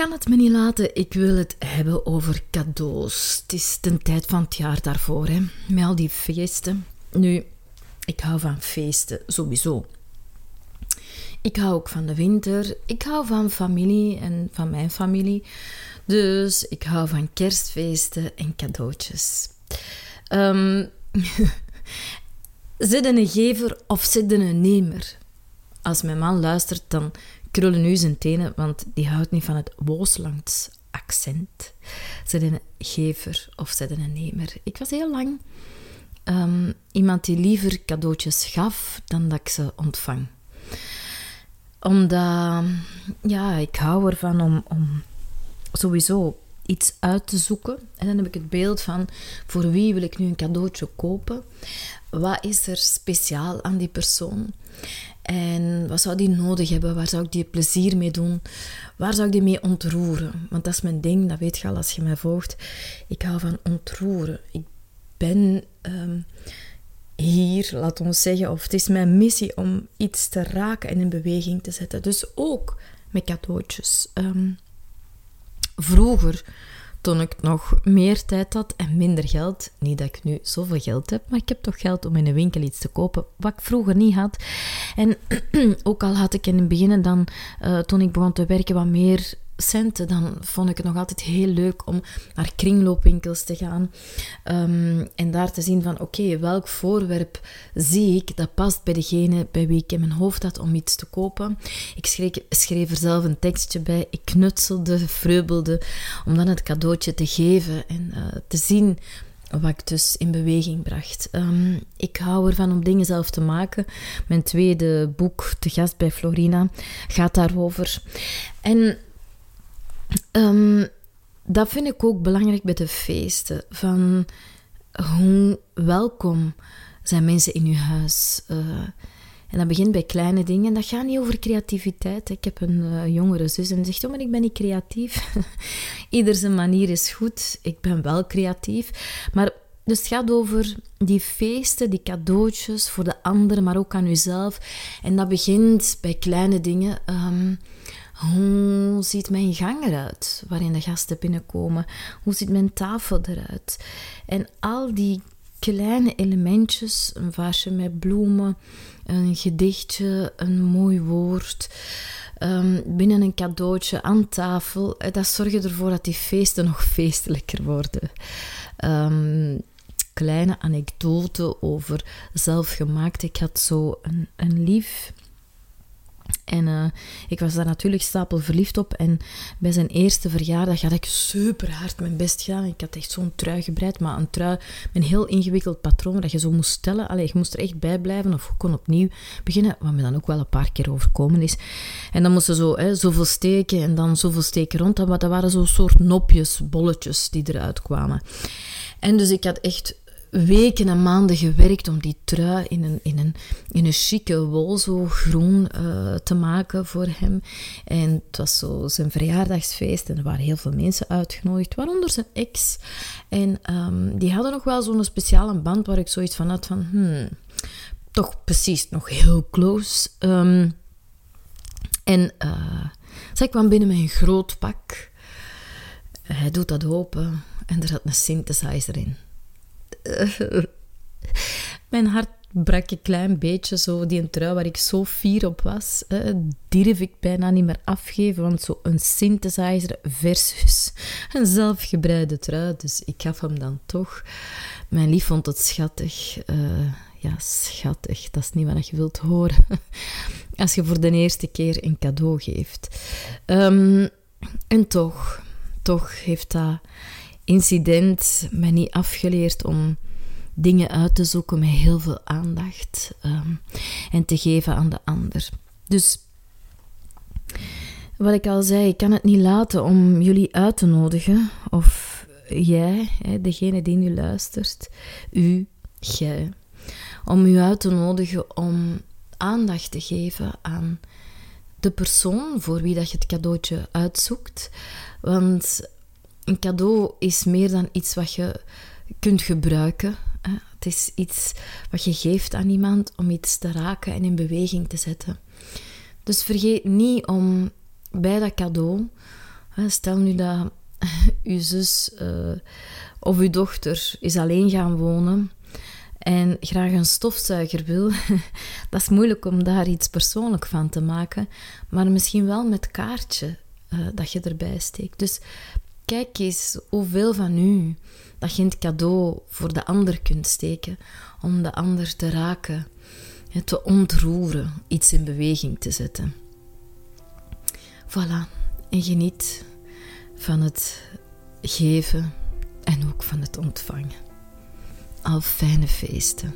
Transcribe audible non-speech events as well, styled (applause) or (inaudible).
Kan het me niet laten. Ik wil het hebben over cadeaus. Het is de tijd van het jaar daarvoor, hè? met al die feesten. Nu, ik hou van feesten, sowieso. Ik hou ook van de winter. Ik hou van familie en van mijn familie. Dus ik hou van kerstfeesten en cadeautjes. Um, (laughs) zit een gever of zit een nemer? Als mijn man luistert, dan krullen nu zijn tenen, want die houdt niet van het Wooslands accent. Zet een gever of zet een nemer. Ik was heel lang um, iemand die liever cadeautjes gaf dan dat ik ze ontvang. Omdat, ja, ik hou ervan om, om sowieso iets uit te zoeken. En dan heb ik het beeld van voor wie wil ik nu een cadeautje kopen? Wat is er speciaal aan die persoon? En wat zou die nodig hebben? Waar zou ik die plezier mee doen? Waar zou ik die mee ontroeren? Want dat is mijn ding, dat weet je al als je mij volgt. Ik hou van ontroeren. Ik ben ehm, hier, laat ons zeggen, of het is mijn missie om iets te raken en in beweging te zetten. Dus ook met cadeautjes. Um, vroeger toen ik nog meer tijd had en minder geld. Niet dat ik nu zoveel geld heb, maar ik heb toch geld om in een winkel iets te kopen, wat ik vroeger niet had. En (clears throat) ook al had ik in het begin dan, uh, toen ik begon te werken, wat meer dan vond ik het nog altijd heel leuk om naar kringloopwinkels te gaan um, en daar te zien van oké, welk voorwerp zie ik dat past bij degene bij wie ik in mijn hoofd had om iets te kopen. Ik schreef, schreef er zelf een tekstje bij, ik knutselde, vreubelde, om dan het cadeautje te geven en uh, te zien wat ik dus in beweging bracht. Um, ik hou ervan om dingen zelf te maken. Mijn tweede boek, De Gast bij Florina, gaat daarover. En Um, dat vind ik ook belangrijk bij de feesten. Van hoe welkom zijn mensen in je huis. Uh, en dat begint bij kleine dingen. Dat gaat niet over creativiteit. Ik heb een uh, jongere zus en die zegt: Oh, maar ik ben niet creatief. (laughs) Ieder zijn manier is goed. Ik ben wel creatief. Maar dus het gaat over die feesten, die cadeautjes voor de anderen, maar ook aan jezelf. En dat begint bij kleine dingen. Um, hoe ziet mijn gang eruit waarin de gasten binnenkomen? Hoe ziet mijn tafel eruit? En al die kleine elementjes, een vaasje met bloemen, een gedichtje, een mooi woord, um, binnen een cadeautje aan tafel, eh, dat zorgt ervoor dat die feesten nog feestelijker worden. Um, kleine anekdote over zelfgemaakt. Ik had zo een, een lief en uh, ik was daar natuurlijk stapel verliefd op. En bij zijn eerste verjaardag had ik super hard mijn best gedaan. Ik had echt zo'n trui gebreid, maar een trui met een heel ingewikkeld patroon dat je zo moest stellen. Allee, je moest er echt bij blijven of je kon opnieuw beginnen, wat me dan ook wel een paar keer overkomen is. En dan moesten zo hè, zoveel steken en dan zoveel steken rond. Dat waren zo soort nopjes, bolletjes die eruit kwamen. En dus ik had echt weken en maanden gewerkt om die trui in een, in een, in een chique wol, zo groen, uh, te maken voor hem. En het was zo zijn verjaardagsfeest en er waren heel veel mensen uitgenodigd, waaronder zijn ex. En um, die hadden nog wel zo'n speciale band waar ik zoiets van had van, hmm, toch precies nog heel close. Um, en uh, zij kwam binnen met een groot pak. Hij doet dat open en er zat een synthesizer in. (laughs) Mijn hart brak een klein beetje zo die trui waar ik zo fier op was. Hè, durf ik bijna niet meer afgeven, want zo een synthesizer versus een zelfgebreide trui. Dus ik gaf hem dan toch. Mijn lief vond het schattig. Uh, ja, schattig. Dat is niet wat je wilt horen. (laughs) Als je voor de eerste keer een cadeau geeft. Um, en toch, toch heeft dat incident mij niet afgeleerd om dingen uit te zoeken met heel veel aandacht um, en te geven aan de ander. Dus wat ik al zei, ik kan het niet laten om jullie uit te nodigen, of jij, degene die nu luistert, u, jij, om u uit te nodigen om aandacht te geven aan de persoon voor wie dat je het cadeautje uitzoekt. Want een cadeau is meer dan iets wat je kunt gebruiken. Het is iets wat je geeft aan iemand om iets te raken en in beweging te zetten. Dus vergeet niet om bij dat cadeau, stel nu dat (laughs) uw zus uh, of uw dochter is alleen gaan wonen en graag een stofzuiger wil, (laughs) dat is moeilijk om daar iets persoonlijk van te maken, maar misschien wel met kaartje uh, dat je erbij steekt. Dus kijk eens hoeveel van u dat je het cadeau voor de ander kunt steken om de ander te raken, te ontroeren, iets in beweging te zetten. Voilà, en geniet van het geven en ook van het ontvangen. Al fijne feesten.